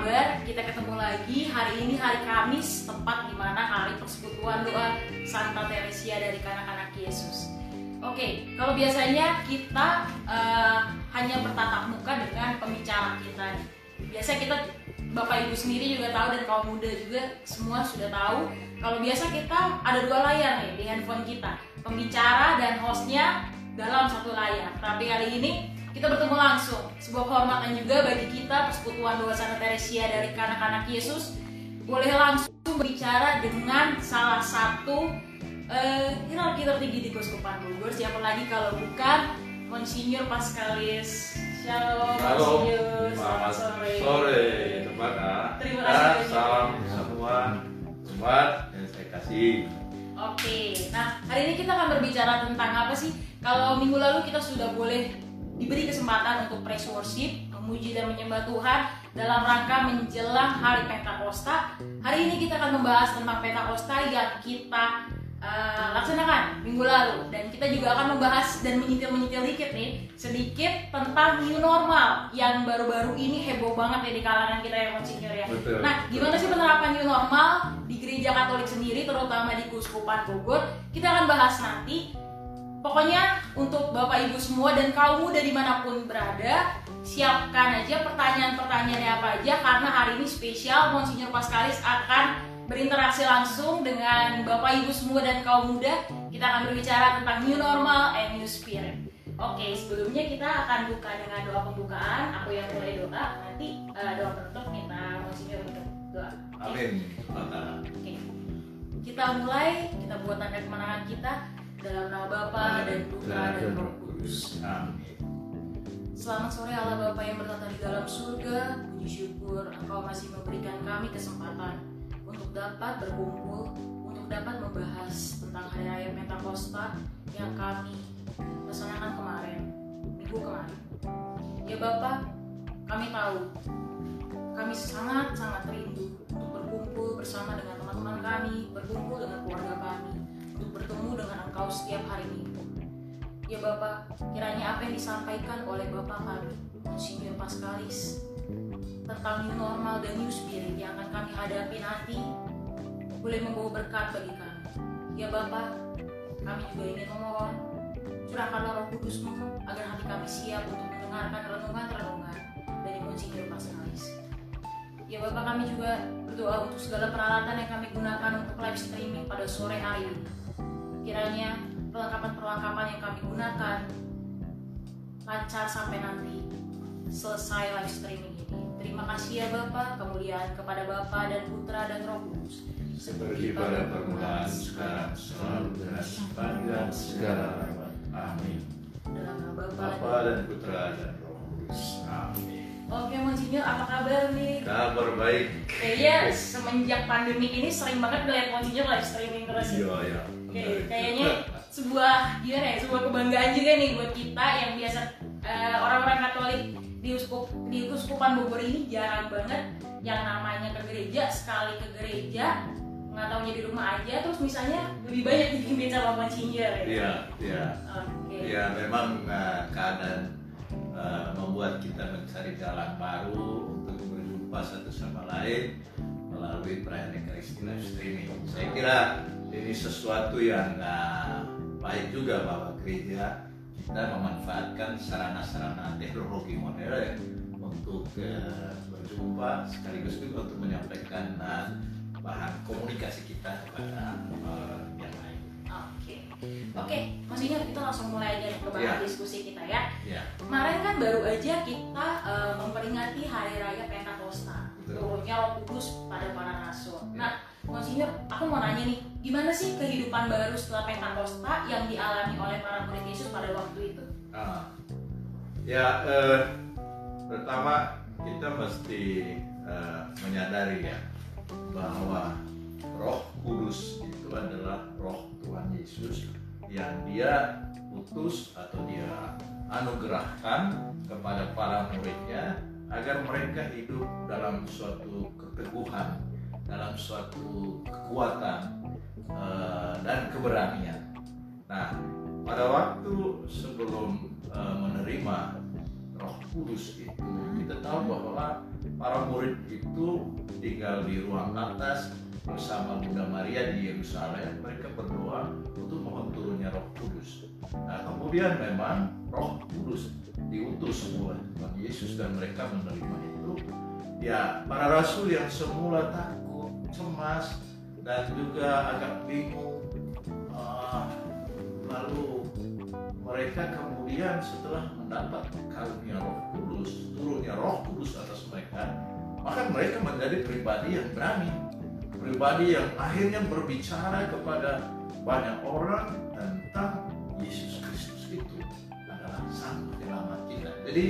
kabar? Kita ketemu lagi hari ini hari Kamis tepat di mana hari persekutuan doa Santa Teresia dari kanak-kanak Yesus. Oke, kalau biasanya kita uh, hanya bertatap muka dengan pembicara kita. Biasa kita Bapak Ibu sendiri juga tahu dan kaum muda juga semua sudah tahu. Kalau biasa kita ada dua layar nih di handphone kita, pembicara dan hostnya dalam satu layar. Tapi kali ini kita bertemu langsung. Sebuah kehormatan juga bagi kita Persekutuan Doa Santa Teresia dari kanak-kanak Yesus boleh langsung berbicara dengan salah satu uh, hierarki tertinggi di Keuskupan Bogor. Siapa lagi kalau bukan Monsinyur Pascalis. Shalom, Monsinyur. Selamat sore. Sore, teman Terima kasih. salam semua Sobat yang saya kasih. Oke, nah hari ini kita akan berbicara tentang apa sih? Kalau minggu lalu kita sudah boleh diberi kesempatan untuk praise worship, memuji dan menyembah Tuhan dalam rangka menjelang hari Pentakosta. Hari ini kita akan membahas tentang Pentakosta yang kita uh, laksanakan minggu lalu dan kita juga akan membahas dan menyentil-menyentil dikit nih sedikit tentang new normal yang baru-baru ini heboh banget ya di kalangan kita yang monsinyur ya. Betul. Nah, gimana sih penerapan new normal di gereja Katolik sendiri terutama di Kuskupan Bogor? Kita akan bahas nanti. Pokoknya untuk Bapak Ibu semua dan kaum muda di mana pun berada, siapkan aja pertanyaan-pertanyaannya apa aja karena hari ini spesial Monsinyur Pascalis akan berinteraksi langsung dengan Bapak Ibu semua dan kaum muda. Kita akan berbicara tentang new normal and new spirit. Oke, sebelumnya kita akan buka dengan doa pembukaan. Aku yang mulai doa, nanti uh, doa penutup kita Monsinyur untuk doa. Amin. Oke. Kita mulai, kita buat tanda kemenangan kita dalam nama Bapa dan Putra dan Roh Kudus. Amin. Selamat sore Allah Bapa yang bertata di dalam surga. Puji syukur Engkau masih memberikan kami kesempatan untuk dapat berkumpul, untuk dapat membahas tentang hari raya Pentakosta yang kami laksanakan kemarin, minggu kemarin. Ya Bapak, kami tahu kami sangat-sangat rindu untuk berkumpul bersama dengan teman-teman kami, berkumpul dengan keluarga kami, bertemu dengan Engkau setiap hari Minggu. Ya Bapak, kiranya apa yang disampaikan oleh Bapak kami, Monsinyur Pascalis, tentang new normal dan new spirit yang akan kami hadapi nanti boleh membawa berkat bagi kami. Ya Bapak, kami juga ingin memohon curahkanlah roh kudusmu agar hati kami siap untuk mendengarkan renungan-renungan dari Monsinyur Pascalis. Ya Bapak kami juga berdoa untuk segala peralatan yang kami gunakan untuk live streaming pada sore hari ini. Kiranya perlengkapan-perlengkapan yang kami gunakan lancar sampai nanti selesai live streaming ini. Terima kasih ya Bapak, kemuliaan kepada Bapa dan Putra dan Roh Kudus. Seperti pada permulaan sekarang selalu dan sepanjang segala abad. Amin. Dalam nama Bapa, Bapa dan Putra dan Roh Kudus. Amin. Oke Monsinyur, apa kabar nih? Kabar baik. Kayaknya semenjak pandemi ini sering banget ngeliat Monsinyur live streaming terus ya. Iya ya. Oke, kayaknya sebuah gimana ya, sebuah kebanggaan juga nih buat kita yang biasa eh, orang-orang Katolik di uskup di uskupan Bogor ini jarang banget yang namanya ke gereja sekali ke gereja nggak taunya di rumah aja terus misalnya lebih banyak dipimpin sama Monsinyur ya. Iya, iya. Oke. Ya memang uh, keadaan uh, membuat kita mencari jalan baru untuk berjumpa satu sama lain melalui perayaan Ekaristi live streaming. Saya kira ini sesuatu yang uh, baik juga bahwa gereja kita memanfaatkan sarana-sarana teknologi modern untuk uh, berjumpa sekaligus juga untuk menyampaikan uh, bahan komunikasi kita kepada uh, yang lain. Oke, oke, Mas Ingat kita langsung mulai aja ke bahan Ya. diskusi kita ya. Ya. Kemarin kan baru aja kita eh, memperingati Hari Raya Pentakosta, turunnya Roh Kudus pada para rasul. Ya. Nah, Monsinyur, aku mau nanya nih, gimana sih kehidupan baru setelah Pentakosta yang dialami oleh para murid Yesus pada waktu itu? Ah. Ya, eh, pertama kita mesti eh, menyadari ya bahwa Roh Kudus itu adalah Roh Tuhan Yesus yang Dia utus atau Dia anugerahkan kepada para muridnya agar mereka hidup dalam suatu keteguhan, dalam suatu kekuatan eh, dan keberanian. Nah, pada waktu sebelum eh, menerima Roh Kudus itu kita tahu bahwa para murid itu tinggal di ruang atas bersama Bunda Maria di Yerusalem mereka berdoa untuk mohon turunnya Roh Kudus. Nah kemudian memang Roh Kudus diutus oleh Tuhan Yesus dan mereka menerima itu. Ya para rasul yang semula takut, cemas dan juga agak bingung, uh, lalu mereka kemudian setelah mendapat karunia Roh Kudus, turunnya Roh Kudus atas mereka, maka mereka menjadi pribadi yang berani, pribadi yang akhirnya berbicara kepada banyak orang tentang Yesus Kristus itu adalah Sang Penyelamat kita. Jadi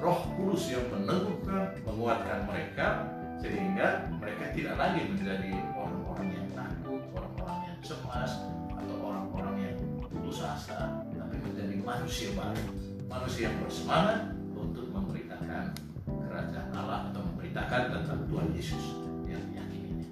Roh Kudus yang meneguhkan, menguatkan mereka sehingga mereka tidak lagi menjadi orang-orang yang takut, orang-orang yang cemas, atau orang-orang yang putus asa, manusia baru manusia yang bersemangat untuk memberitakan kerajaan Allah atau memberitakan tentang Tuhan Yesus yang.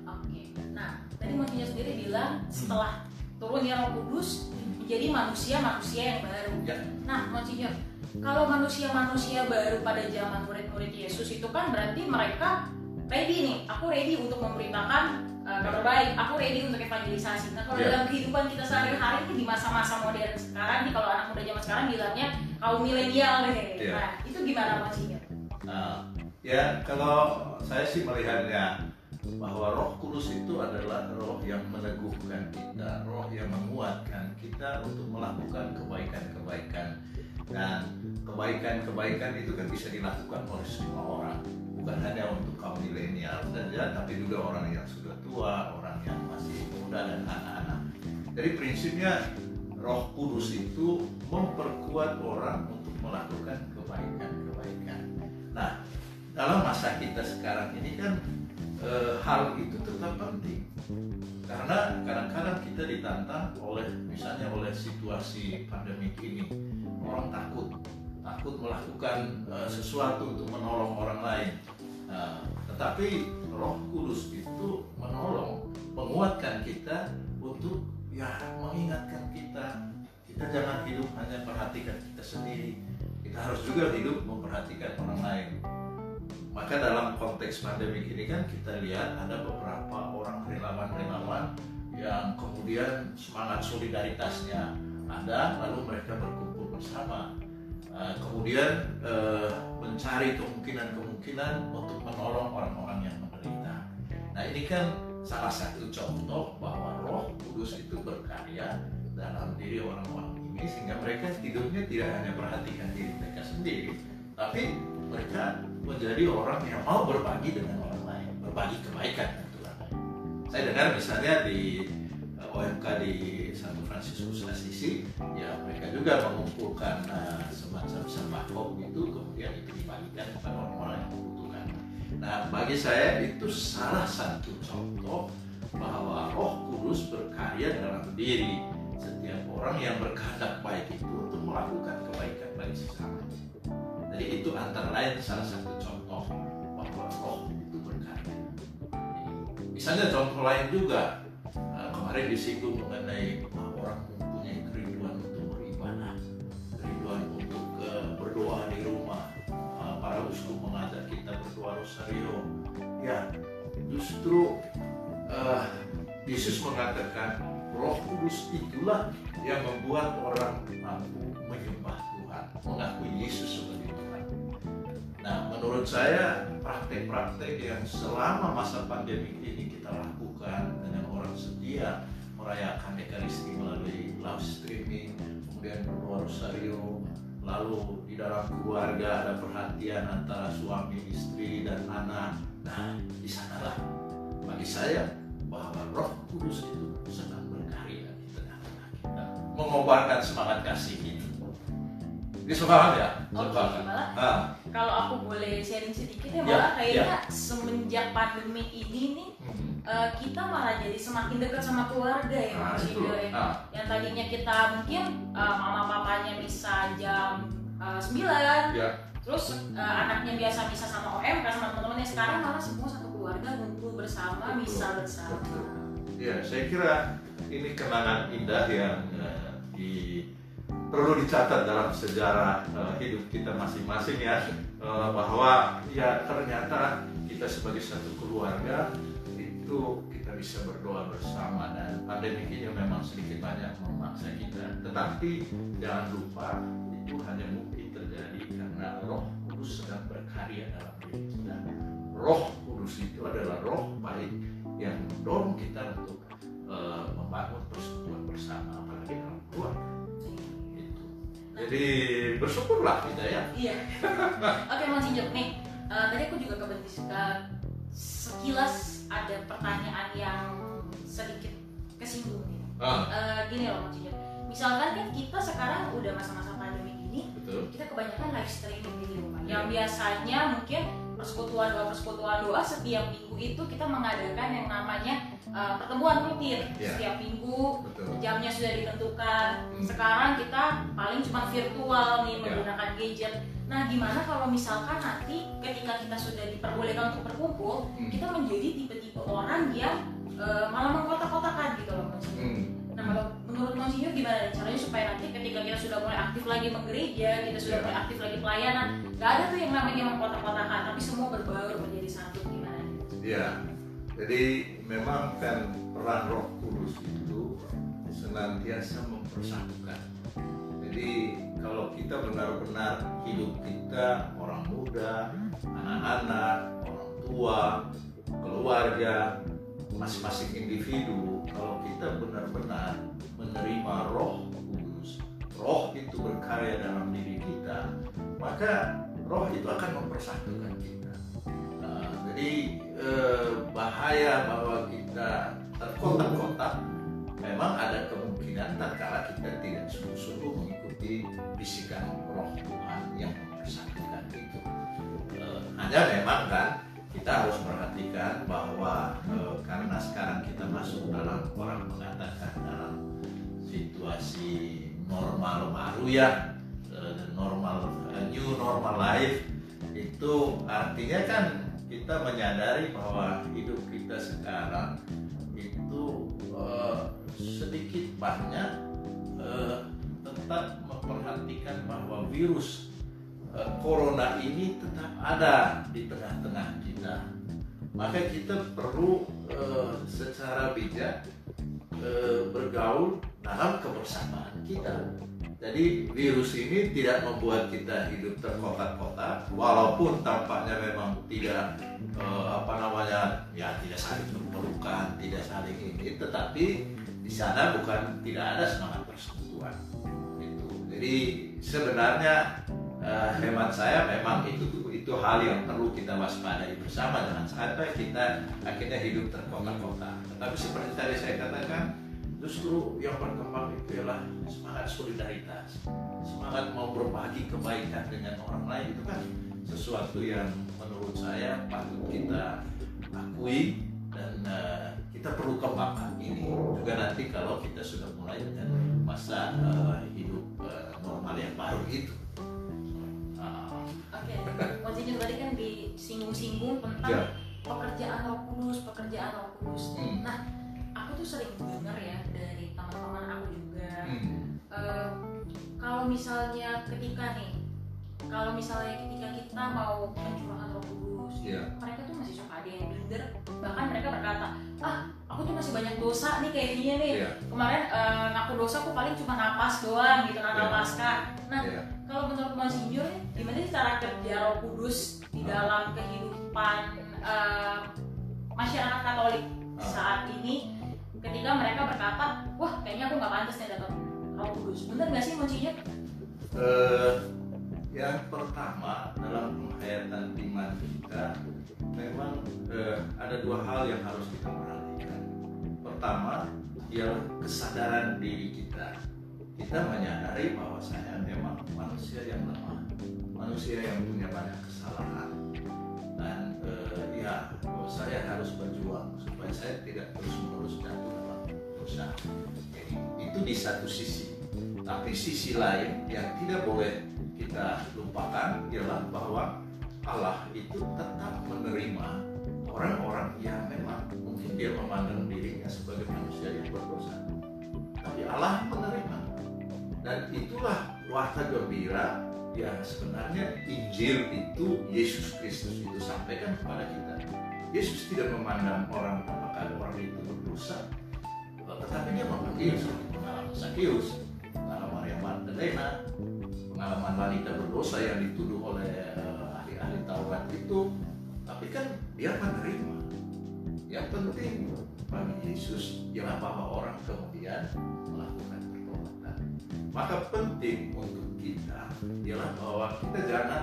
Oke, nah tadi Monsinyur sendiri bilang hmm. setelah turunnya Roh Kudus menjadi manusia-manusia yang baru. Ya. Nah, Monsinyur, kalau manusia-manusia baru pada zaman murid-murid Yesus itu kan berarti mereka ready nih, aku ready untuk memberitakan uh, kabar baik. Aku ready untuk evangelisasi. Nah kalau yeah. dalam kehidupan kita sehari-hari ini di masa-masa modern sekarang nih kalau anak muda zaman sekarang bilangnya kaum milenial nih. Yeah. nah itu gimana maksudnya nah ya kalau saya sih melihatnya bahwa Roh Kudus itu adalah roh yang meneguhkan kita, roh yang menguatkan kita untuk melakukan kebaikan-kebaikan. Dan kebaikan-kebaikan itu kan bisa dilakukan oleh semua orang bukan hanya untuk kaum milenial saja tapi juga orang yang sudah tua orang yang masih muda dan anak-anak. Jadi prinsipnya roh kudus itu memperkuat orang untuk melakukan kebaikan-kebaikan. Nah dalam masa kita sekarang ini kan e, hal itu tetap penting. Karena kadang-kadang kita ditantang oleh misalnya oleh situasi pandemi ini. Orang takut takut melakukan uh, sesuatu untuk menolong orang lain. Uh, tetapi Roh Kudus itu menolong, menguatkan kita untuk ya mengingatkan kita. Kita jangan hidup hanya perhatikan kita sendiri. Kita harus juga hidup memperhatikan orang lain. Maka dalam konteks pandemi ini kan kita lihat ada beberapa orang relawan-relawan yang kemudian semangat solidaritasnya ada, lalu mereka berkumpul bersama Eh, kemudian uh, mencari kemungkinan-kemungkinan untuk menolong orang-orang yang menderita. Nah ini kan salah satu contoh bahwa Roh Kudus itu berkarya dalam diri orang-orang ini sehingga mereka hidupnya tidak hanya perhatikan diri mereka sendiri, tapi mereka menjadi orang yang mau berbagi dengan orang lain, berbagi kebaikan dengan Tuhan. Saya dengar misalnya di OMK di San Francisco Assisi ya mereka juga mengumpulkan uh, semacam sembako gitu kemudian itu dibagikan kepada orang-orang yang membutuhkan nah bagi saya itu salah satu contoh bahwa Roh Kudus berkarya dalam diri. Setiap orang yang berkehendak baik itu untuk melakukan kebaikan bagi sesama. Jadi itu antara lain salah satu contoh bahwa Roh itu berkarya. Misalnya contoh lain juga kemarin disinggung mengenai orang mempunyai kerinduan untuk beribadah, kerinduan untuk uh, berdoa di rumah. Uh, para uskup mengajak kita berdoa rosario. Ya, justru uh, Yesus mengatakan Roh Kudus itulah yang membuat orang mampu menyembah Tuhan, mengakui Yesus sebagai Tuhan. Nah, menurut saya praktek-praktek yang selama masa pandemi ini kita lakukan setia merayakan Ekaristi melalui live streaming, kemudian berdoa rosario, lalu di dalam keluarga ada perhatian antara suami, istri, dan anak. Nah, di sanalah bagi saya bahwa Roh Kudus itu sedang berkarya di tengah-tengah kita, mengobarkan semangat kasih ini. Bisa paham ya? Oke, okay. Kalau aku boleh sharing sedikit ya, ya malah ya, kayaknya ya. semenjak pandemi ini nih uh, kita malah jadi semakin dekat sama keluarga ya nah, Mas ya. Nah. Yang tadinya kita mungkin uh, mama papanya bisa jam uh, 9 ya. Terus uh, anaknya biasa bisa sama OM kan sama teman-temannya sekarang malah semua satu keluarga ngumpul bersama, bisa bersama. Ya, saya kira ini kenangan indah yang uh, di perlu dicatat dalam sejarah uh, hidup kita masing-masing ya uh, bahwa ya ternyata kita sebagai satu keluarga itu kita bisa berdoa bersama dan pandemi ini memang sedikit banyak memaksa kita. Tetapi jangan lupa itu hanya mungkin terjadi karena roh kudus sedang berkarya dalam diri kita. Roh kudus itu adalah roh baik yang mendorong kita untuk uh, membangun persekutuan bersama apalagi dalam keluarga jadi bersyukurlah kita ya. Iya. Oke, Mas Injok nih. Uh, tadi aku juga kebentis uh, sekilas ada pertanyaan yang sedikit kesinggung nih. Uh. Uh, gini loh Mas Injok. Misalkan kan kita sekarang udah masa-masa pandemi gini, Betul. kita kebanyakan live streaming di rumah. Yang iya. biasanya mungkin persekutuan doa persekutuan doa setiap minggu itu kita mengadakan yang namanya uh, pertemuan rutin yeah. setiap minggu Betul. jamnya sudah ditentukan hmm. sekarang kita paling cuma virtual nih yeah. menggunakan gadget nah gimana kalau misalkan nanti ketika kita sudah diperbolehkan untuk berkumpul hmm. kita menjadi tipe-tipe orang yang uh, malah mengkotak-kotakan gitu loh mas hmm. Kalau menurut Mas Inyo gimana caranya supaya nanti ketika kita sudah mulai aktif lagi menggereja, kita sudah yeah. mulai aktif lagi pelayanan, nggak ada tuh yang namanya mengkotak-kotakan, tapi semua berbaur menjadi satu gimana? Iya, jadi memang kan peran Roh Kudus itu senantiasa mempersatukan. Jadi kalau kita benar-benar hidup kita orang muda, anak-anak, orang tua, keluarga, masing-masing individu, kalau kita benar-benar menerima Roh Kudus, Roh itu berkarya dalam diri kita, maka Roh itu akan mempersatukan kita. Nah, jadi eh, bahaya bahwa kita terkotak-kotak memang ada kemungkinan tatkala kita tidak sungguh-sungguh mengikuti bisikan roh Tuhan yang mempersatukan itu eh, hanya memang kan kita harus perhatikan bahwa eh, karena sekarang kita masuk dalam orang mengatakan dalam situasi normal baru ya eh, normal new normal life itu artinya kan kita menyadari bahwa hidup kita sekarang itu uh, sedikit banyak uh, tetap memperhatikan bahwa virus corona ini tetap ada di tengah-tengah kita. Maka kita perlu uh, secara bijak uh, bergaul dalam kebersamaan kita jadi virus ini tidak membuat kita hidup terkotak-kotak, walaupun tampaknya memang tidak eh, apa namanya ya tidak saling memerlukan, tidak saling ini, tetapi di sana bukan tidak ada semangat persekutuan. Itu. Jadi sebenarnya eh, hemat saya memang itu itu hal yang perlu kita waspadai bersama jangan sampai kita akhirnya hidup terkotak-kotak. Tetapi seperti tadi saya katakan justru yang berkembang itu adalah semangat solidaritas semangat mau berbagi kebaikan dengan orang lain itu kan sesuatu yang menurut saya patut kita akui dan uh, kita perlu kembangkan ini juga nanti kalau kita sudah mulai dengan masa uh, hidup uh, normal yang baru itu uh. Oke, okay. tadi kan disinggung-singgung tentang ya. pekerjaan roh kudus, pekerjaan roh kudus. Hmm. Nah, aku tuh sering dengar ya dari teman-teman aku juga hmm. uh, kalau misalnya ketika nih kalau misalnya ketika kita mau mencurahkan roh kudus yeah. mereka tuh masih suka ada yang minder bahkan mereka berkata ah aku tuh masih banyak dosa nih kayaknya nih yeah. kemarin uh, ngaku dosa aku paling cuma napas doang gitu yeah. pasca nah yeah. kalau menurut Mas Injur gimana sih cara kerja roh kudus di dalam kehidupan uh, masyarakat Katolik ah. saat ini? Ketika mereka berkata wah kayaknya aku nggak pantas nih dapat roh kudus. Bener nggak sih kuncinya uh, yang pertama dalam penghayatan iman kita memang uh, ada dua hal yang harus kita perhatikan. Pertama ialah kesadaran diri kita kita menyadari bahwa saya memang manusia yang lemah manusia yang punya banyak kesalahan dan uh, ya saya harus berjuang supaya saya tidak terus menerus jatuh dosa. Jadi itu di satu sisi. Tapi sisi lain yang tidak boleh kita lupakan ialah bahwa Allah itu tetap menerima orang-orang yang memang mungkin dia memandang dirinya sebagai manusia yang berdosa. Tapi Allah menerima. Dan itulah warta gembira yang sebenarnya Injil itu Yesus Kristus itu sampaikan kepada kita. Yesus tidak memandang orang apakah orang itu berdosa, tetapi dia memanggil seperti pengalaman Sakius, pengalaman yang Magdalena, pengalaman wanita berdosa yang dituduh oleh uh, ahli-ahli Taurat itu, tapi kan dia menerima. Yang penting bagi Yesus ialah bahwa orang kemudian melakukan. Maka penting untuk kita ialah bahwa kita jangan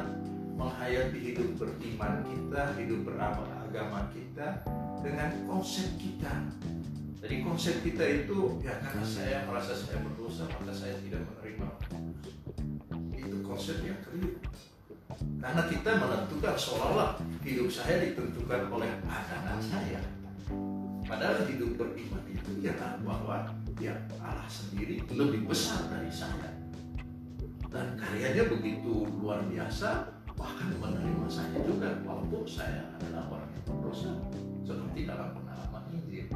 menghayati hidup beriman kita, hidup beragama kita dengan konsep kita. Jadi konsep kita itu ya karena saya merasa saya berdosa maka saya tidak menerima Itu konsep yang keliru. Karena kita menentukan seolah-olah hidup saya ditentukan oleh pasangan saya. Padahal hidup beriman ya bahwa ya Allah sendiri lebih besar dari saya. Dan karyanya begitu luar biasa, bahkan menerima saya juga walaupun saya adalah orang yang berdosa seperti dalam pengalaman Injil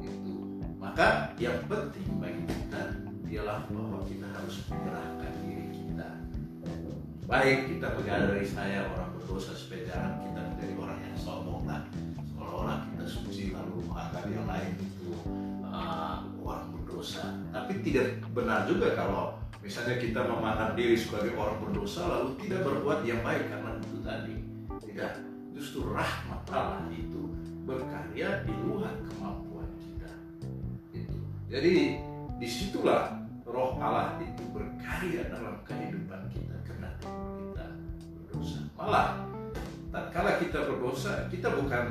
itu. Maka yang penting bagi kita ialah bahwa kita harus menyerahkan diri kita. Baik kita dari saya orang berdosa jangan kita menjadi orang yang sombong lah seolah-olah kita suci lalu menganggap yang lain itu uh, orang berdosa. Tapi tidak benar juga kalau misalnya kita memandang diri sebagai orang berdosa lalu tidak berbuat yang baik karena itu tadi. Tidak, justru rahmat Allah itu berkarya di luar kemampuan kita. Itu. Jadi di situlah roh Allah itu berkarya dalam kehidupan kita karena kita berdosa. Malah, tatkala kita berdosa, kita bukan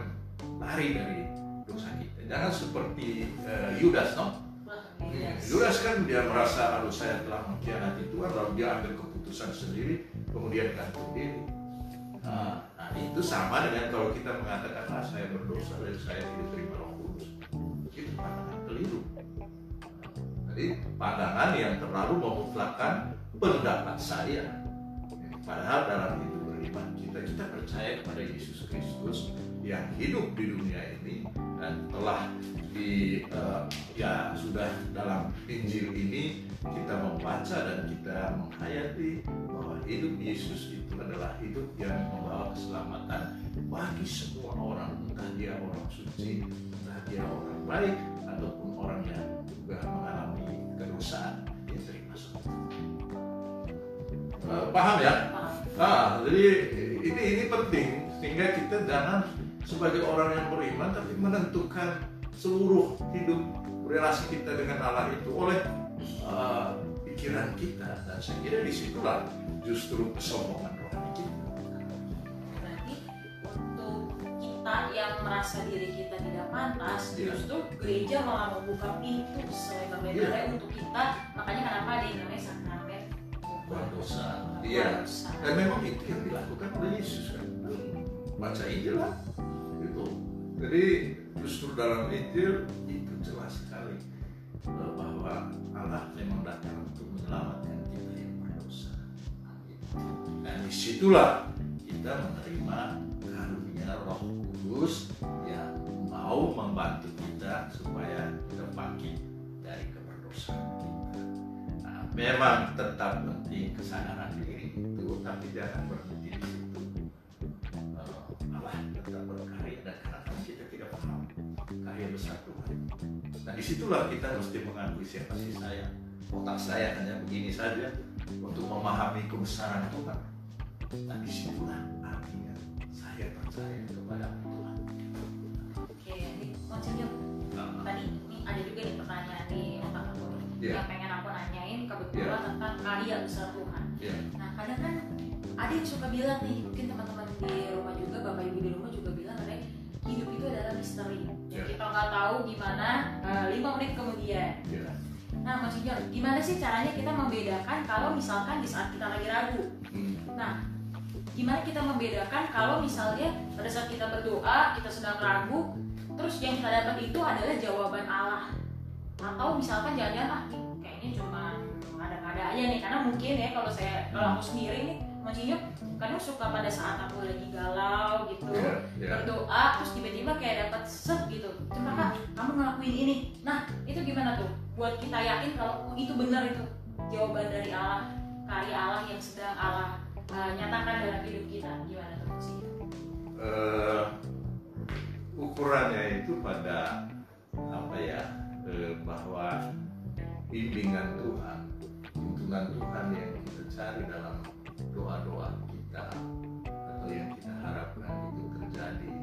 lari dari dosa kita. Jangan seperti uh, Yudas, no? Yudas kan dia merasa, aduh saya telah mengkhianati Tuhan, lalu dia ambil keputusan sendiri, kemudian gantung diri. Nah, nah, itu sama dengan kalau kita mengatakan, ah saya berdosa dan saya tidak terima roh kudus. Itu pandangan keliru. Jadi pandangan yang terlalu memutlakkan pendapat saya. Padahal dalam hidup beriman kita, kita kepada Yesus Kristus yang hidup di dunia ini dan telah di uh, ya sudah dalam Injil ini kita membaca dan kita menghayati bahwa hidup Yesus itu adalah hidup yang membawa keselamatan bagi semua orang entah dia orang suci entah dia orang baik ataupun orang yang juga mengalami kedosaan. Dia terima uh, paham ya? Nah, jadi ini ini penting sehingga kita jangan sebagai orang yang beriman tapi menentukan seluruh hidup relasi kita dengan Allah itu oleh uh, pikiran kita dan saya kira di situlah justru kesombongan rohani kita. Berarti untuk kita yang merasa diri kita tidak pantas, yeah. justru gereja malah membuka pintu selebar-lebarnya yeah. untuk kita. Makanya kenapa ada yang namanya sakramen. Iya. Dan memang itu yang dilakukan oleh Yesus kan. Baca Injil lah jadi justru dalam Injil itu jelas sekali eh, bahwa Allah memang datang untuk menyelamatkan kita yang berdosa. Dan di situlah kita menerima karunia Roh Kudus yang mau membantu kita supaya kita bangkit dari keberdosaan kita. Nah, memang tetap penting kesadaran diri itu, tapi jangan berhenti di besar Tuhan. Nah di situlah kita mesti mengakui siapa sih saya. Otak saya hanya begini saja untuk memahami kebesaran Tuhan. Nah di situlah artinya saya percaya kepada Tuhan. Oke, ini konsepnya nah. tadi ini ada juga nih pertanyaan di otak aku yeah. yang pengen aku nanyain kebetulan yeah. tentang karya besar Tuhan. Yeah. Nah kadang kan ada yang suka bilang nih mungkin teman-teman di rumah juga bapak ibu di rumah juga bilang ada hidup itu adalah misteri yeah. kita nggak tahu gimana uh, lima menit kemudian yeah. nah maksudnya gimana sih caranya kita membedakan kalau misalkan di saat kita lagi ragu hmm. nah gimana kita membedakan kalau misalnya pada saat kita berdoa kita sedang ragu terus yang kita dapat itu adalah jawaban Allah atau misalkan jangan-jangan ah kayaknya cuma ada-ada aja nih karena mungkin ya kalau saya kalau aku sendiri nih maksudnya kadang suka pada saat aku lagi galau gitu yeah, yeah. berdoa terus tiba-tiba kayak dapat set gitu coba kak kamu ngelakuin ini nah itu gimana tuh buat kita yakin kalau itu benar itu jawaban dari Allah karya Allah yang sedang Allah uh, nyatakan dalam hidup kita gimana tuh Coach Inyo? uh, ukurannya itu pada apa ya uh, bahwa bimbingan Tuhan tuntunan Tuhan yang kita cari dalam doa-doa kita atau yang kita harapkan itu terjadi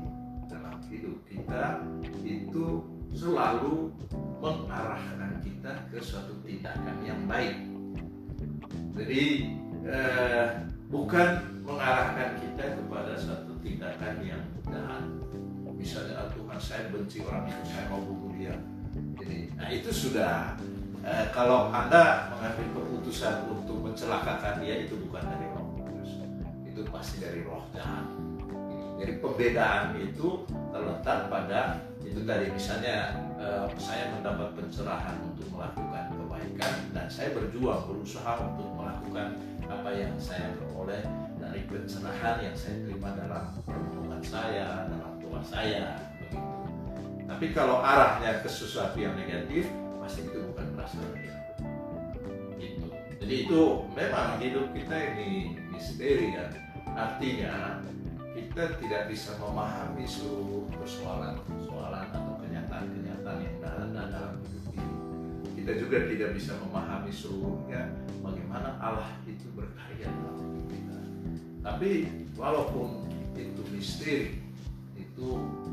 dalam hidup kita itu selalu mengarahkan kita ke suatu tindakan yang baik. Jadi eh, bukan mengarahkan kita kepada suatu tindakan yang jahat. Misalnya ah, Tuhan saya benci orang itu saya mau bunuh dia. Jadi nah itu sudah eh, kalau anda mengambil keputusan untuk mencelakakan dia itu bukan dari itu pasti dari roh jahat jadi pembedaan itu terletak pada itu tadi misalnya eh, saya mendapat pencerahan untuk melakukan kebaikan dan saya berjuang berusaha untuk melakukan apa yang saya peroleh dari pencerahan yang saya terima dalam permohonan saya dalam doa saya tapi kalau arahnya ke sesuatu yang negatif pasti itu bukan berasal dari itu jadi itu memang hidup kita ini misteri ya artinya kita tidak bisa memahami seluruh persoalan-persoalan atau kenyataan-kenyataan yang ada dalam hidup ini. Kita juga tidak bisa memahami seluruhnya bagaimana Allah itu berkarya dalam hidup kita. Tapi walaupun itu misteri, itu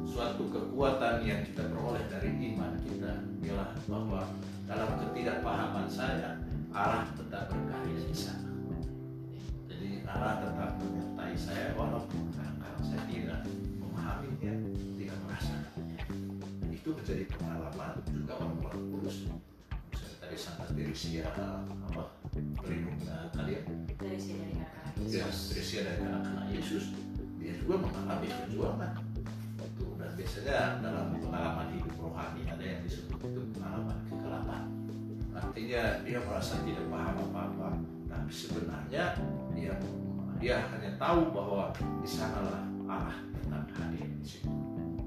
suatu kekuatan yang kita peroleh dari iman kita ialah bahwa dalam ketidakpahaman saya Allah tetap berkarya di sana. Allah tetap menyertai saya walaupun kadang-kadang saya tidak memahaminya, tidak merasakannya. Dan itu menjadi pengalaman juga orang-orang kudus. Misalnya tadi Santa Teresia apa pelindungnya kalian dari sini dari kakak ya Teresia dari anak-anak Yesus. Dia juga mengalami perjuangan. Itu dan biasanya dalam pengalaman hidup rohani ada yang disebut itu pengalaman kegelapan. Artinya dia merasa tidak paham apa-apa tapi sebenarnya dia dia hanya tahu bahwa di sanalah Allah tetap hadir di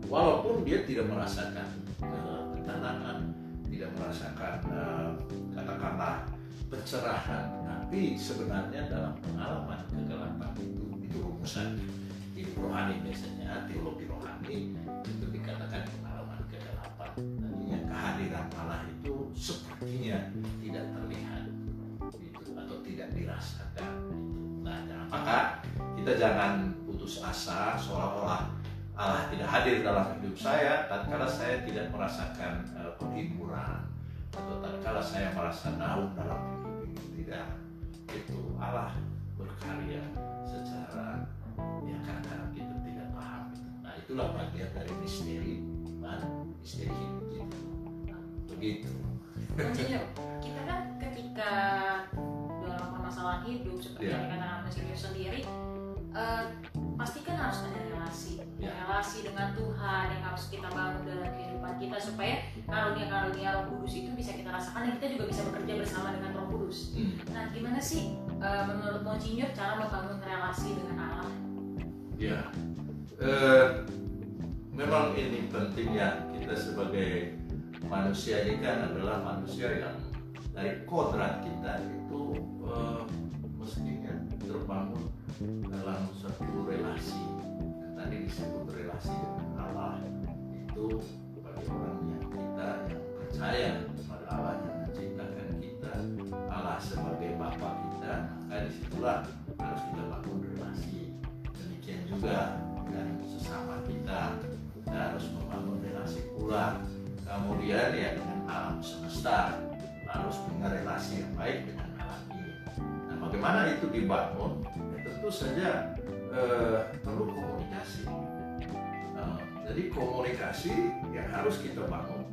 walaupun dia tidak merasakan ketenangan tidak merasakan eh, kata-kata pencerahan tapi sebenarnya dalam pengalaman kegelapan itu itu rumusan hidup rohani biasanya teologi rohani itu dikatakan pengalaman kegelapan. Tadinya kehadiran Allah itu sepertinya tidak terlihat tidak dirasakan. Nah maka kita jangan putus asa seolah-olah Allah tidak hadir dalam hidup saya tatkala saya tidak merasakan uh, penghiburan atau tatkala saya merasa down dalam hidup ini tidak. Itu Allah berkarya secara ya kadang-kadang kita tidak paham nah itulah bagian dari misteri iman misteri hidup kita. Begitu. Inyo, kita kan ketika permasalahan hidup seperti Iya. yang dikatakan Mas Inyo sendiri eh, pasti kan harus ada relasi Iya. relasi dengan Tuhan yang harus kita bangun dalam kehidupan kita supaya karunia-karunia Roh Kudus itu bisa kita rasakan dan kita juga bisa bekerja bersama dengan Roh Kudus. Hmm. Nah, gimana sih eh, menurut Monsinyur cara membangun relasi dengan Allah? Ya, eh, memang ini pentingnya kita sebagai manusia ini kan adalah manusia yang dari kodrat kita itu eh, mestinya terbangun dalam suatu relasi. Tadi disebut relasi dengan Allah itu bagi orang yang kita yang percaya kepada Allah yang menciptakan kita, Allah sebagai Bapa kita, maka di situlah harus kita bangun relasi. Demikian juga dengan sesama kita. Kita harus membangun relasi pula. Kemudian ya dengan alam semesta harus punya relasi yang baik dengan bagaimana itu dibangun tentu saja eh, perlu komunikasi Nah, jadi komunikasi yang harus kita bangun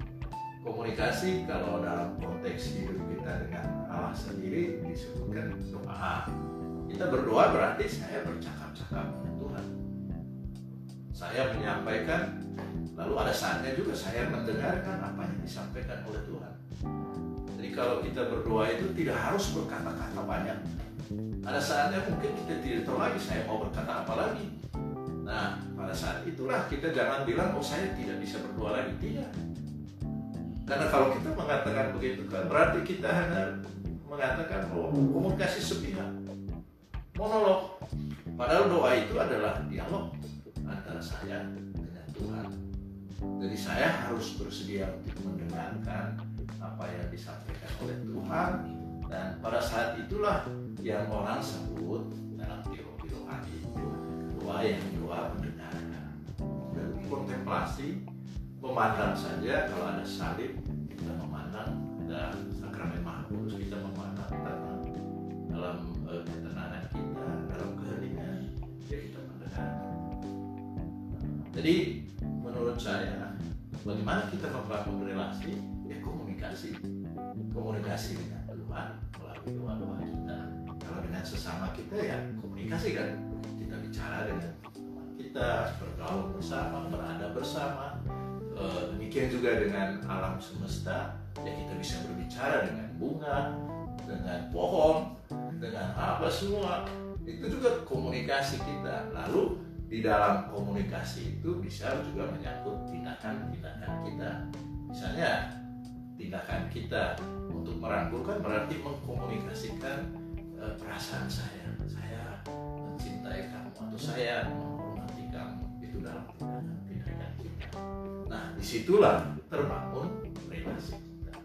komunikasi kalau dalam konteks hidup kita dengan Allah sendiri disebutkan doa kita berdoa berarti saya bercakap-cakap dengan Tuhan. Saya menyampaikan, lalu ada saatnya juga saya mendengarkan apa yang disampaikan oleh Tuhan. Jadi kalau kita berdoa itu tidak harus berkata-kata banyak. Ada saatnya mungkin kita tidak tahu lagi saya mau berkata apa lagi. Nah, pada saat itulah kita jangan bilang, oh saya tidak bisa berdoa lagi. Tidak. Karena kalau kita mengatakan begitu kan berarti kita hanya mengatakan oh komunikasi sepihak monolog padahal doa itu adalah dialog antara saya dengan Tuhan jadi saya harus bersedia untuk mendengarkan apa yang disampaikan oleh Tuhan dan pada saat itulah yang orang sebut dalam teologi rohani itu doa yang doa mendengarkan dan kontemplasi memandang saja kalau ada salib kita memandang ada sakramen maha kita memandang tenang dalam uh, ketenangan kita dalam keheningan ya kita mendengar. Jadi menurut saya bagaimana kita membangun relasi? Ya komunikasi. Komunikasi dengan Tuhan melalui doa-doa kita. Kalau dengan sesama kita ya komunikasi kan? Kita bicara dengan teman kita bergaul bersama berada bersama. Eh, demikian juga dengan alam semesta. Ya kita bisa berbicara dengan bunga dengan pohon dengan apa semua. Itu juga komunikasi kita. Lalu di dalam komunikasi itu bisa juga menyangkut tindakan-tindakan kita. Misalnya tindakan kita untuk merangkulkan berarti mengkomunikasikan uh, perasaan saya saya mencintai kamu atau saya menghormati kamu itu dalam tindakan-tindakan kita Nah, di situlah terbangun relasi kita.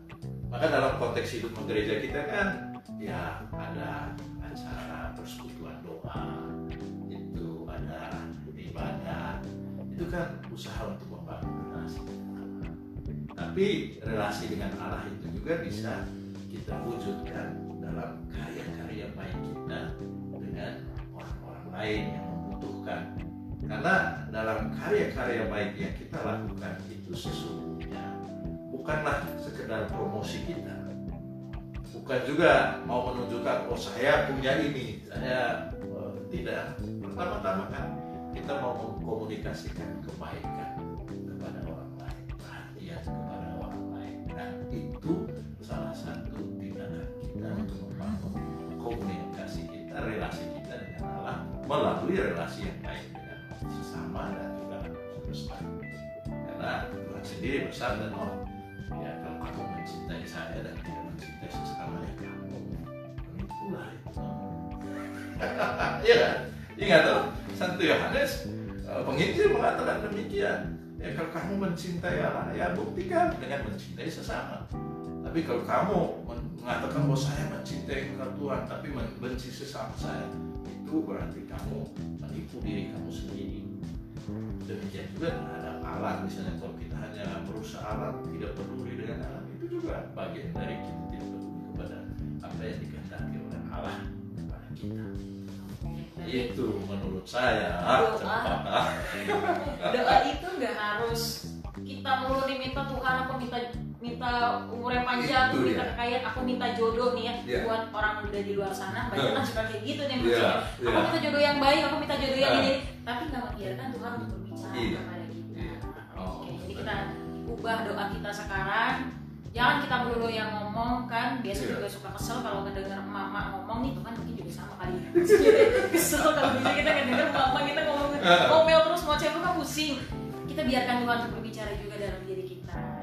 Maka dalam konteks hidup gereja kita kan, ya ada acara persekutuan doa, itu ada ibadah, itu kan usaha untuk membangun relasi. Tapi relasi dengan Allah itu juga bisa kita wujudkan dalam karya-karya baik kita dengan orang-orang lain yang membutuhkan karena dalam karya-karya baik yang kita lakukan itu sesungguhnya bukanlah sekedar promosi kita. Bukan juga mau menunjukkan oh saya punya ini, saya uh, tidak. Pertama-tama kan kita mau mengkomunikasikan kebaikan Dan itu salah satu tindakan kita untuk membangun komunikasi kita, relasi kita dengan Allah melalui relasi yang baik sesama dan juga semesta karena Tuhan sendiri bersabda oh ya kalau kamu mencintai saya dan tidak mencintai sesama ya kamu. Penipulah itu iya kan? Ingat tuh Santo Yohanes eh, penginjil mengatakan demikian ya kalau kamu mencintai Allah ya buktikan. Dengan mencintai sesama. Tapi kalau kamu mengatakan bahwa saya mencintai Tuhan tapi membenci sesama saya itu berarti kamu menipu diri kamu sendiri. Demikian juga terhadap alam misalnya kalau kita hanya merusak alam tidak peduli dengan alam itu juga bagian dari kita tidak peduli kepada apa yang dikehendaki oleh Allah kepada kita itu menurut saya doa, doa itu nggak harus kita melulu minta Tuhan aku minta minta umurnya panjang, aku minta kekayaan, aku minta jodoh nih ya yeah. buat orang muda di luar sana banyak kan suka kayak gitu nih maksudnya. Yeah. Yeah. Aku minta jodoh yang baik, aku minta jodoh yang ini, tapi nggak membiarkan Tuhan untuk berbicara yeah. kepada kita. Yeah. Oh, Oke, jadi kita ubah doa kita sekarang. Jangan kita melulu yang ngomong kan, biasa yeah. juga suka kesel kalau mendengar mama ngomong nih Tuhan mungkin juga sama kali. kesel kalau bisa kita ngedenger mama kita ngomong ngomel terus mau cewek kan pusing. Kita biarkan Tuhan untuk berbicara juga dalam diri kita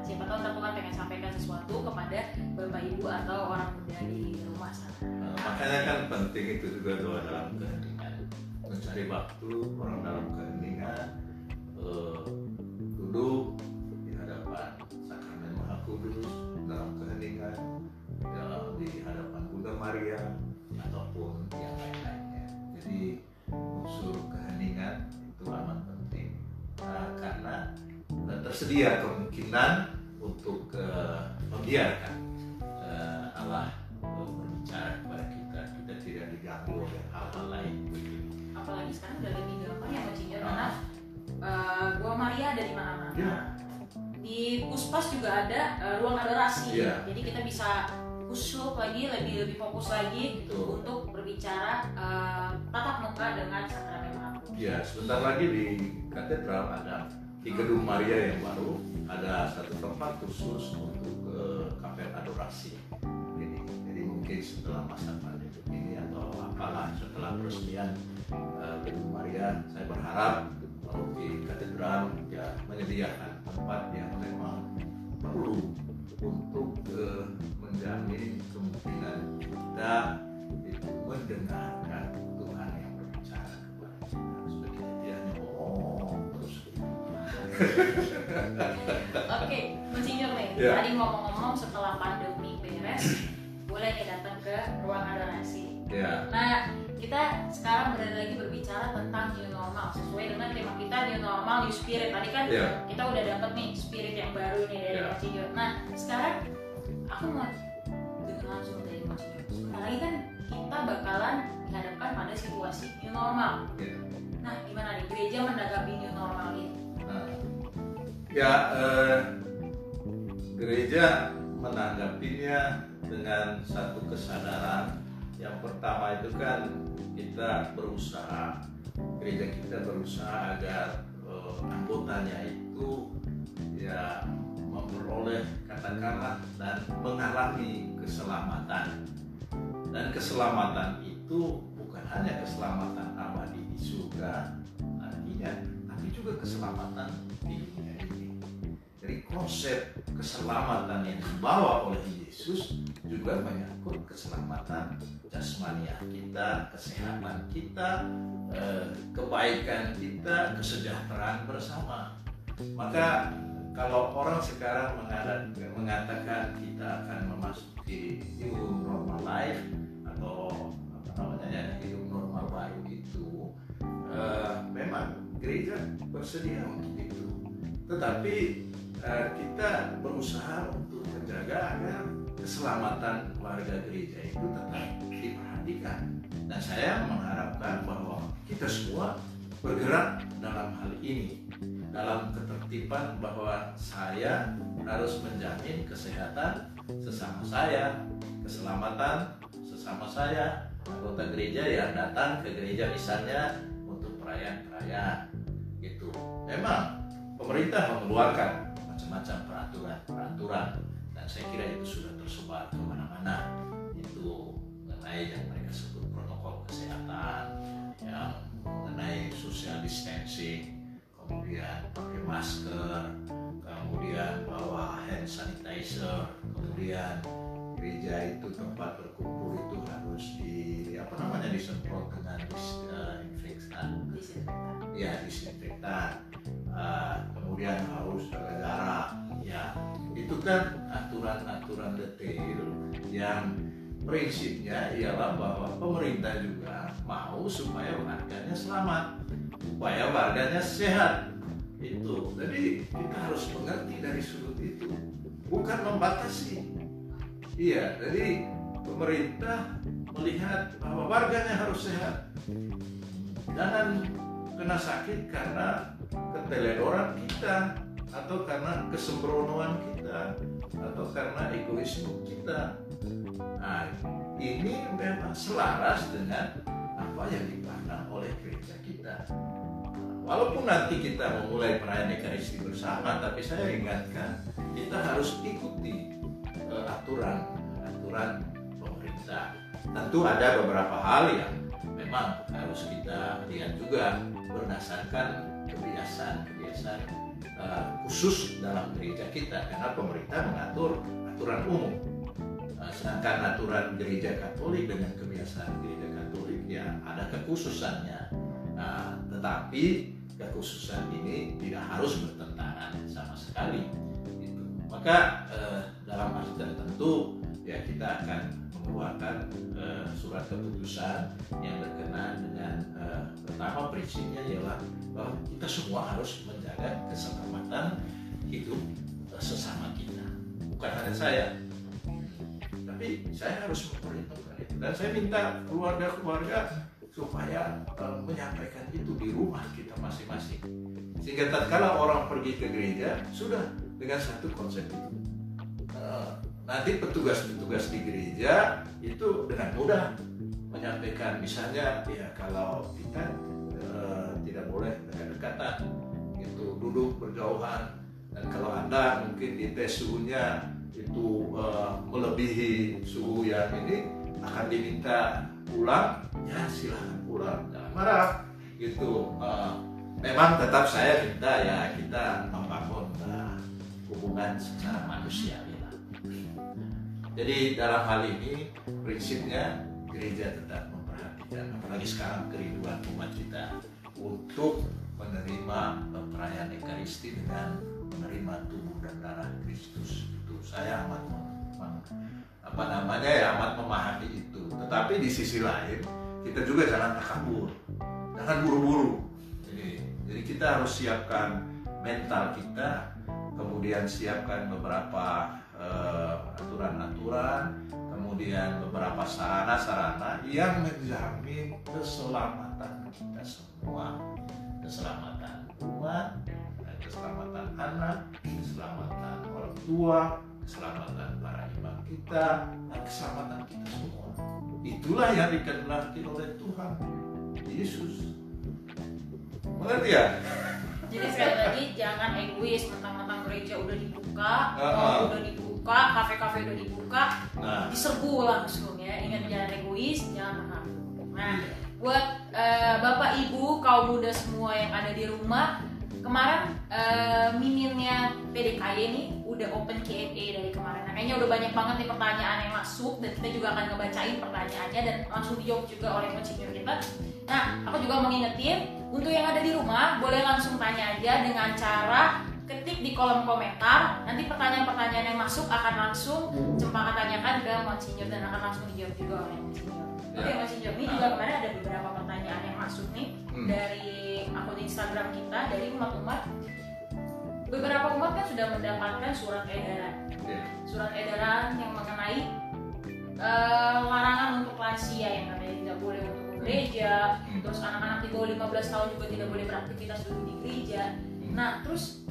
siapa tahu Tuhan pengen sampaikan sesuatu kepada bapak ibu atau orang muda di rumah sana nah, makanya kan penting itu juga doa dalam keheningan mencari waktu orang dalam keheningan uh, duduk Maria ataupun yang lain-lainnya. Jadi unsur keheningan itu amat penting. Nah, karena tersedia kemungkinan untuk uh, membiarkan uh, Allah berbicara kepada kita. Kita tidak diganggu oleh hal-hal lain. Apalagi sekarang udah lebih gampang ya bacanya karena uh, gua Maria ada di mana-mana ya. di puspas juga ada uh, ruang adorasi. Ya. jadi kita bisa khusyuk lagi lebih lebih fokus lagi Betul. untuk berbicara uh, tatap muka dengan sakramen Ya, sebentar lagi di katedral ada di gedung Maria yang baru ada satu tempat khusus untuk ke kafe adorasi. Ini jadi mungkin setelah masa pandemi ini atau apalah setelah peresmian uh, gedung Maria saya berharap di katedral ya menyediakan tempat yang memang perlu untuk uh, menjamin kemungkinan kita itu mendengarkan Tuhan yang berbicara kepada kita kita tidak ngomong terus Oke, Monsinyur nih, Ya. tadi ngomong-ngomong setelah pandemi beres, boleh nih datang ke ruang adorasi. ya Nah, kita sekarang berada lagi berbicara tentang new normal sesuai dengan tema kita new normal, new spirit. Tadi kan ya kita udah dapat nih spirit yang baru nih dari Ya. Monsinyur. Nah, sekarang aku mau langsung dari Monsinyur. Sebentar lagi kan kita bakalan dihadapkan pada situasi new normal. ya Nah, gimana nih gereja menanggapi new normal ini? Nah, ya eh, gereja menanggapinya dengan satu kesadaran yang pertama itu kan kita berusaha gereja kita berusaha agar eh, anggotanya itu ya memperoleh katakanlah dan mengalami keselamatan dan keselamatan itu bukan hanya keselamatan abadi di surga nantinya tapi juga keselamatan di dunia ini. Jadi konsep keselamatan yang dibawa oleh Yesus juga menyangkut keselamatan jasmania kita, kesehatan kita, eh, kebaikan kita, kesejahteraan bersama. Maka kalau orang sekarang mengatakan kita akan memasuki new normal life atau apa namanya ya hidup normal baru itu eh, memang gereja bersedia untuk itu. Tetapi eh, kita berusaha untuk menjaga agar keselamatan warga gereja itu tetap diperhatikan. Dan saya mengharapkan bahwa kita semua bergerak dalam hal ini dalam ketertiban bahwa saya harus menjamin kesehatan sesama saya, keselamatan sesama saya, anggota gereja yang datang ke gereja misalnya untuk perayaan-perayaan gitu. Memang pemerintah mengeluarkan macam-macam peraturan-peraturan dan saya kira itu sudah tersebar ke mana-mana itu mengenai yang mereka sebut protokol kesehatan yang mengenai social distancing kemudian pakai masker kemudian bawa hand sanitizer kemudian gereja itu tempat berkumpul itu harus di apa namanya disemprot dengan disinfektan. Ya disinfektan. Uh, kemudian harus jaga jarak. Ya itu kan aturan-aturan detail yang prinsipnya ialah bahwa pemerintah juga mau supaya warganya selamat supaya warganya sehat. Itu. Jadi kita harus mengerti dari sudut itu. Bukan membatasi. Iya jadi pemerintah melihat bahwa warganya harus sehat. Jangan kena sakit karena keteledoran kita atau karena kesembronoan kita atau karena egoisme kita. Nah, ini memang selaras dengan apa yang dipandang oleh gereja kita. Walaupun nanti kita memulai perayaan Ekaristi bersama, tapi saya ingatkan kita harus ikuti eh, aturan aturan pemerintah. Tentu ada beberapa hal yang memang harus kita lihat juga berdasarkan kebiasaan-kebiasaan uh, khusus dalam gereja kita karena pemerintah mengatur aturan umum Uh, sedangkan aturan gereja Katolik dengan kebiasaan gereja ya ada kekhususannya. Nah, tetapi kekhususan ini tidak harus bertentangan sama sekali gitu. maka uh, dalam arti tertentu ya kita akan mengeluarkan uh, surat keputusan yang berkenaan dengan uh, pertama prinsipnya ialah bahwa kita semua harus menjaga keselamatan hidup uh, sesama kita. Bukan hanya saya tapi saya harus memperhitungkan itu. Dan saya minta keluarga-keluarga supaya uh, menyampaikan itu di rumah kita masing-masing. Sehingga tatkala orang pergi ke gereja sudah dengan satu konsep itu. Uh, nanti petugas-petugas di gereja itu dengan mudah menyampaikan. Misalnya ya kalau kita eh, tidak boleh dekat-dekatan gitu duduk berjauhan. Dan kalau anda mungkin dites suhunya itu melebihi suhu yang ini akan diminta pulang. Ya silahkan pulang. Jangan marah. Gitu. Eh, memang tetap saya minta ya kita membangun eh, hubungan secara manusiawi lah. Jadi dalam hal ini prinsipnya gereja tetap memperhatikan apalagi sekarang kerinduan umat kita untuk menerima perayaan Ekaristi dengan menerima tubuh dan darah Kristus saya amat apa namanya ya amat memahami itu. Tetapi di sisi lain kita juga jangan takabur. Jangan buru-buru. Jadi jadi kita harus siapkan mental kita kemudian siapkan beberapa uh, aturan-aturan kemudian beberapa sarana-sarana yang menjamin keselamatan kita semua. Keselamatan umat keselamatan anak keselamatan orang tua keselamatan para imam kita dan keselamatan kita semua. Itulah yang dikehendaki oleh Tuhan Yesus. Mengerti ya? Jadi sekali lagi jangan egois mentang-mentang gereja udah dibuka uh -huh. udah dibuka kafe-kafe udah dibuka nah. diserbu langsung ya. Ingat jangan egois jangan mengambil nah buat uh, bapak ibu kaum muda semua yang ada di rumah kemarin uh, miminnya PDKY ini udah open Q&A dari kemarin. Nah, kayaknya udah banyak banget nih pertanyaan yang masuk dan kita juga akan ngebacain pertanyaannya dan langsung dijawab juga oleh pensinyur kita. Nah, aku juga mau ngingetin untuk yang ada di rumah boleh langsung tanya aja dengan cara ketik di kolom komentar. Nanti pertanyaan-pertanyaan yang masuk akan langsung cempaka tanyakan ke Monsinyur dan akan langsung dijawab juga oleh Monsinyur. Oke, okay, Monsinyur, ini juga kemarin ada beberapa pertanyaan yang masuk nih hmm. dari akun Instagram kita dari umat-umat beberapa umat kan sudah mendapatkan surat edaran yeah. surat edaran yang mengenai uh, larangan untuk lansia yang katanya tidak boleh untuk gereja hmm. terus anak-anak di bawah 15 tahun juga tidak boleh beraktivitas dulu di gereja hmm. nah terus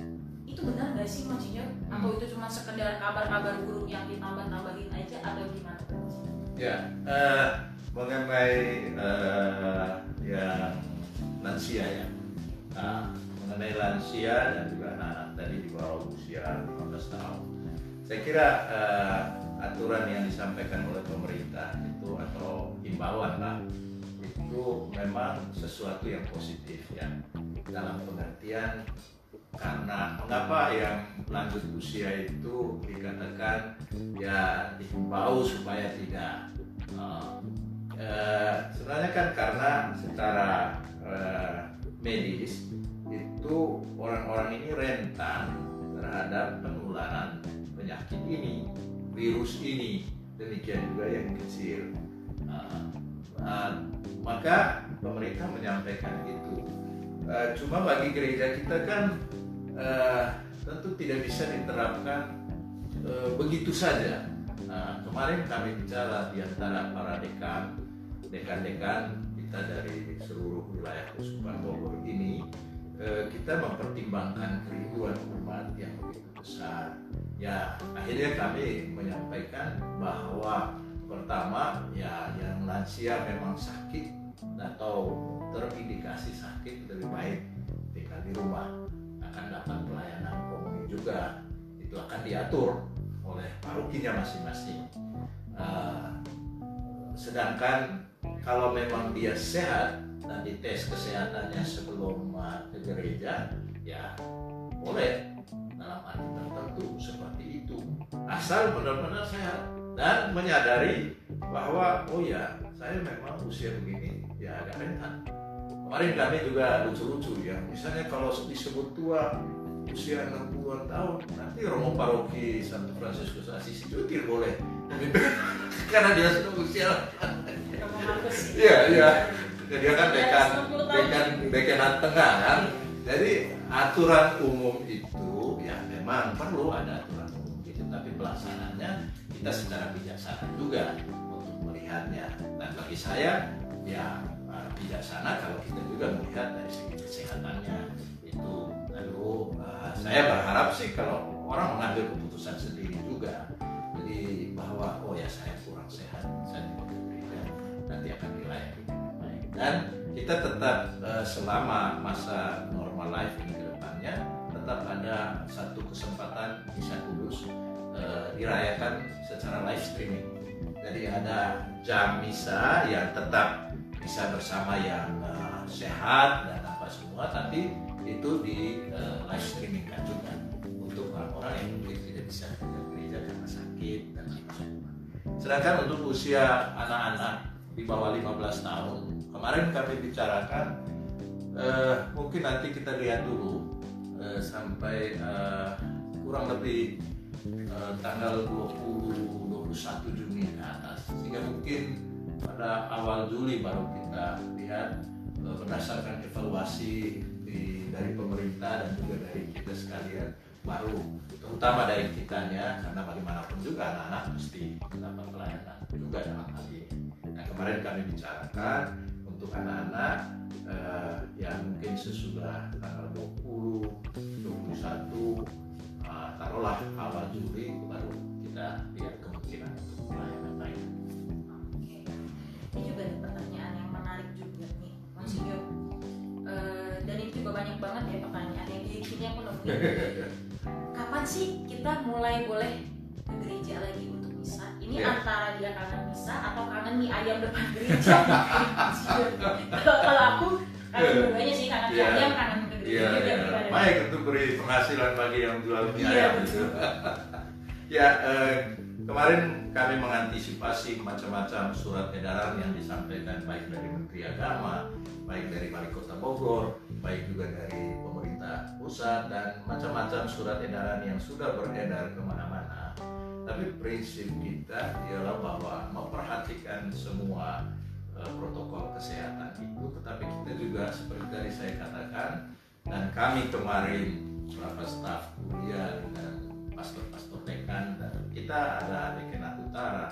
itu benar nggak sih maksudnya hmm. atau itu cuma sekedar kabar-kabar buruk yang ditambah-tambahin aja atau gimana ya uh, mengenai uh, yang lansia ya nah, mengenai lansia dan juga anak-anak tadi di bawah usia 15 tahun. Saya kira uh, aturan yang disampaikan oleh pemerintah itu atau himbauan lah itu memang sesuatu yang positif ya. Dalam pengertian karena mengapa yang lanjut usia itu dikatakan ya dihimbau supaya tidak uh, uh, sebenarnya kan karena secara uh, medis itu orang-orang ini rentan terhadap penularan penyakit ini, virus ini, demikian juga yang kecil. Uh, uh, maka pemerintah menyampaikan itu. Uh, cuma bagi gereja kita kan uh, tentu tidak bisa diterapkan uh, begitu saja. Nah, kemarin kami bicara di antara para dekan, dekan-dekan kita dari seluruh wilayah Keuskupan Bogor ini kita mempertimbangkan kerinduan umat yang begitu besar. Ya akhirnya kami menyampaikan bahwa pertama ya yang lansia memang sakit atau terindikasi sakit lebih baik tinggal di rumah akan dapat pelayanan komuni juga itu akan diatur oleh parokinya masing-masing. Uh, sedangkan kalau memang dia sehat dan dites kesehatannya sebelum ke gereja ya boleh. Dalam arti tertentu seperti itu. Asal benar-benar sehat. Dan menyadari bahwa oh ya saya memang usia begini ya agak rentan kemarin kami juga lucu-lucu ya. Misalnya kalau disebut tua usia 60-an tahun nanti Romo Paroki Santo Fransiskus Assisi cuti boleh. Karena dia sudah usia Iya, iya. Dia kan dekan dekan dekanan tengah kan. Jadi aturan umum itu ya memang perlu ada aturan umum itu, tapi pelaksanaannya kita secara bijaksana juga untuk melihatnya. Dan bagi saya ya eh, bijaksana kalau kita juga melihat dari segi kesehatannya itu. Lalu uh, saya berharap sih kalau orang mengambil keputusan sendiri juga. Jadi bahwa oh ya saya kurang sehat, saya nanti akan dilayani dan kita tetap uh, selama masa normal life ini ke depannya tetap ada satu kesempatan bisa kudus uh, dirayakan secara live streaming. Jadi ada jam misa yang tetap bisa bersama yang uh, sehat dan apa semua tapi itu di live streaming kan juga untuk orang-orang yang mungkin tidak bisa ke gereja karena sakit dan semua Sedangkan untuk usia anak-anak di bawah 15 tahun, kemarin kami bicarakan eh, mungkin nanti kita lihat dulu eh, sampai eh, kurang lebih eh, tanggal 20 21 Juni ke atas. Sehingga mungkin pada awal Juli baru kita lihat eh, berdasarkan evaluasi di, dari pemerintah dan juga dari kita sekalian baru terutama dari kitanya karena bagaimanapun juga anak-anak mesti mendapat pelayanan kemarin kami bicarakan untuk anak-anak eh, yang mungkin sesudah tanggal 20, 21, eh, taruhlah awal Juli baru kita lihat kemungkinan untuk pelayanan lain. Oke. Ini juga ada pertanyaan yang menarik juga nih, Mas Yo. Eh, dan ini juga banyak banget ya pertanyaan yang di sini aku nemuin. Kapan sih kita mulai boleh Ini Ya. antara dia kangen misa atau kangen mie ayam depan gereja? kalau aku kangen dua-duanya sih kangen Ya. ayam, kangen Iya, iya. Baik untuk beri penghasilan bagi yang jual mie Iya, ayam itu. ya, eh, kemarin kami mengantisipasi macam-macam surat edaran yang disampaikan baik dari Menteri Agama, baik dari Wali Kota Bogor, baik juga dari pemerintah pusat dan macam-macam surat edaran yang sudah beredar ke mana-mana. Tapi prinsip kita ialah bahwa memperhatikan semua eh, protokol kesehatan itu, tetapi kita juga seperti tadi saya katakan dan kami kemarin beberapa staf kuliah dengan pastor-pastor dekan dan kita ada dekanat utara,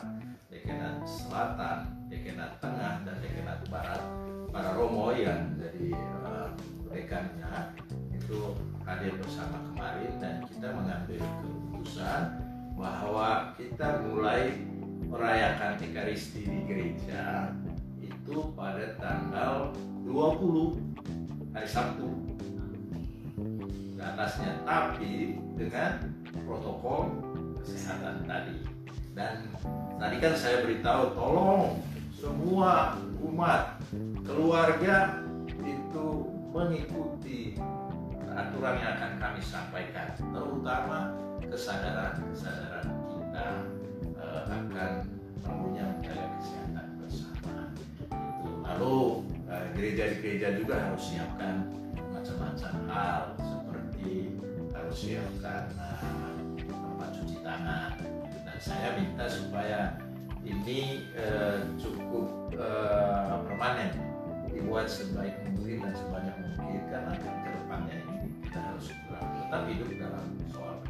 dekanat selatan, dekanat tengah dan dekanat barat. Para romo yang jadi eh, dekannya itu hadir bersama kemarin dan kita mengambil keputusan bahwa kita mulai merayakan Ekaristi di gereja itu pada tanggal 20 hari Sabtu. Ke atasnya tapi dengan protokol kesehatan tadi. Dan tadi kan saya beritahu tolong semua umat keluarga itu mengikuti aturan yang akan kami sampaikan terutama kesadaran-kesadaran kita eh, akan perlunya menjaga kesehatan bersama. Lalu eh, gereja-gereja juga harus siapkan macam-macam hal seperti harus siapkan eh, tempat cuci tangan. Dan saya minta supaya ini eh, cukup eh, permanen dibuat sebaik mungkin dan sebanyak mungkin karena ke depannya ini kita harus tetap hidup dalam soal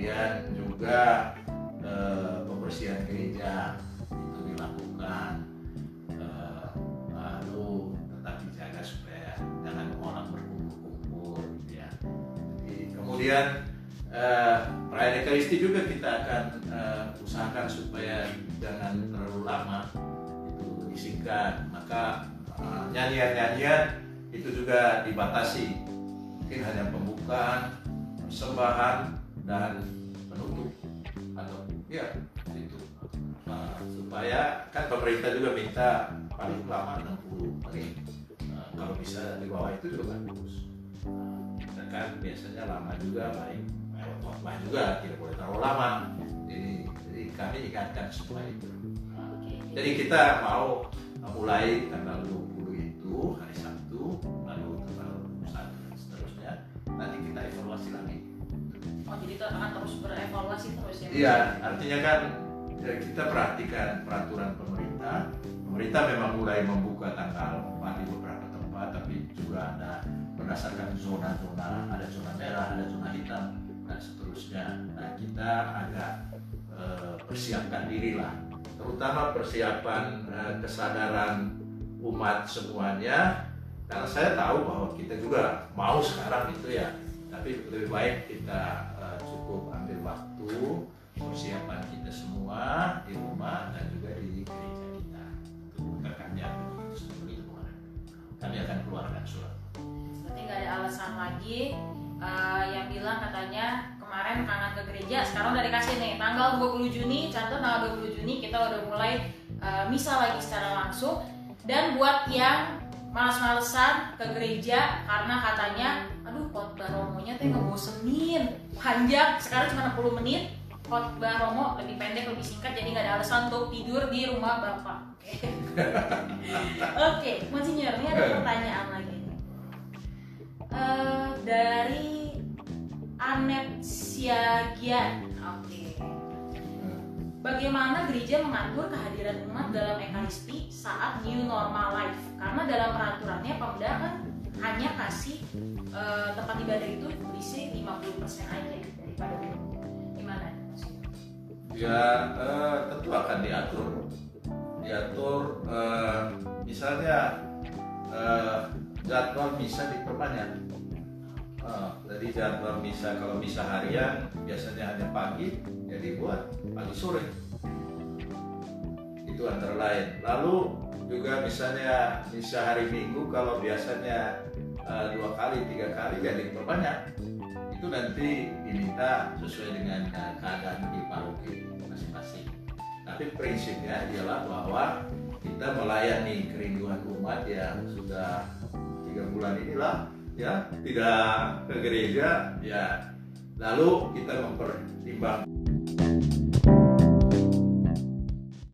kemudian juga eh, pembersihan gereja itu dilakukan Eh, lalu tetap dijaga supaya jangan orang berkumpul-kumpul gitu ya. Jadi, kemudian eh, perayaan Ekaristi juga kita akan eh, usahakan supaya jangan terlalu lama itu disingkat. Maka nyanyian-nyanyian itu juga dibatasi. Mungkin hanya pembukaan persembahan dan penutup atau ya itu. Nah, supaya kan pemerintah juga minta paling lama 60 menit. Nah, kalau bisa di bawah itu juga bagus. Nah, kita kan biasanya lama juga baik khotbah juga tidak boleh terlalu lama. Jadi, jadi kami ingatkan semua itu. Nah, jadi kita mau mulai tanggal 20 itu hari Sabtu lalu tanggal 21 dan seterusnya. Nanti kita evaluasi lagi Oh jadi itu akan terus berevaluasi terus ya? Iya, artinya kan ya, kita perhatikan peraturan pemerintah. Pemerintah memang mulai membuka tanggal 4 di beberapa tempat, tapi juga ada berdasarkan zona-zona, ada zona merah, ada zona hitam, dan seterusnya. Nah, kita agak eh, persiapkan diri lah, terutama persiapan eh, kesadaran umat semuanya. Karena saya tahu bahwa kita juga mau sekarang itu ya, tapi lebih baik kita cukup ambil waktu persiapan kita semua di rumah dan juga di gereja kita. Itu rekannya begitu seperti itu kemarin kami akan keluarkan surat. Berarti nggak ada alasan lagi eh, yang bilang katanya kemarin kangen ke gereja, sekarang udah dikasih nih. Tanggal 20 Juni, contoh tanggal 20 Juni kita udah mulai eh, misa lagi secara langsung. Dan buat yang males-malesan ke gereja karena katanya aduh khotbah romonya teh ngebosenin. Panjang sekarang cuma 60 menit. Khotbah Romo lebih pendek lebih singkat jadi nggak ada alasan untuk tidur di rumah bapak. Oke oke Monsinyur ini ada pertanyaan lagi. Eh, dari Anet Siagian oke Bagaimana gereja mengatur kehadiran umat dalam ekaristi saat new normal life? Karena dalam peraturannya Pemda kan hanya kasih eh, tempat ibadah itu berisi 50% aja daripada gimana? Ya eh, tentu akan diatur diatur eh, misalnya eh, jadwal misa diperbanyak Jadi jadwal misa kalau misa harian biasanya hanya pagi jadi buat pagi sore. Itu antara lain. Lalu juga misalnya misa hari minggu kalau biasanya eh, dua kali tiga kali jadi diperbanyak. Itu nanti diminta sesuai dengan eh, keadaan di paroki masing-masing. Tapi prinsipnya ialah bahwa kita melayani kerinduan umat yang sudah tiga bulan inilah ya tidak ke gereja ya. Lalu kita mempertimbangkan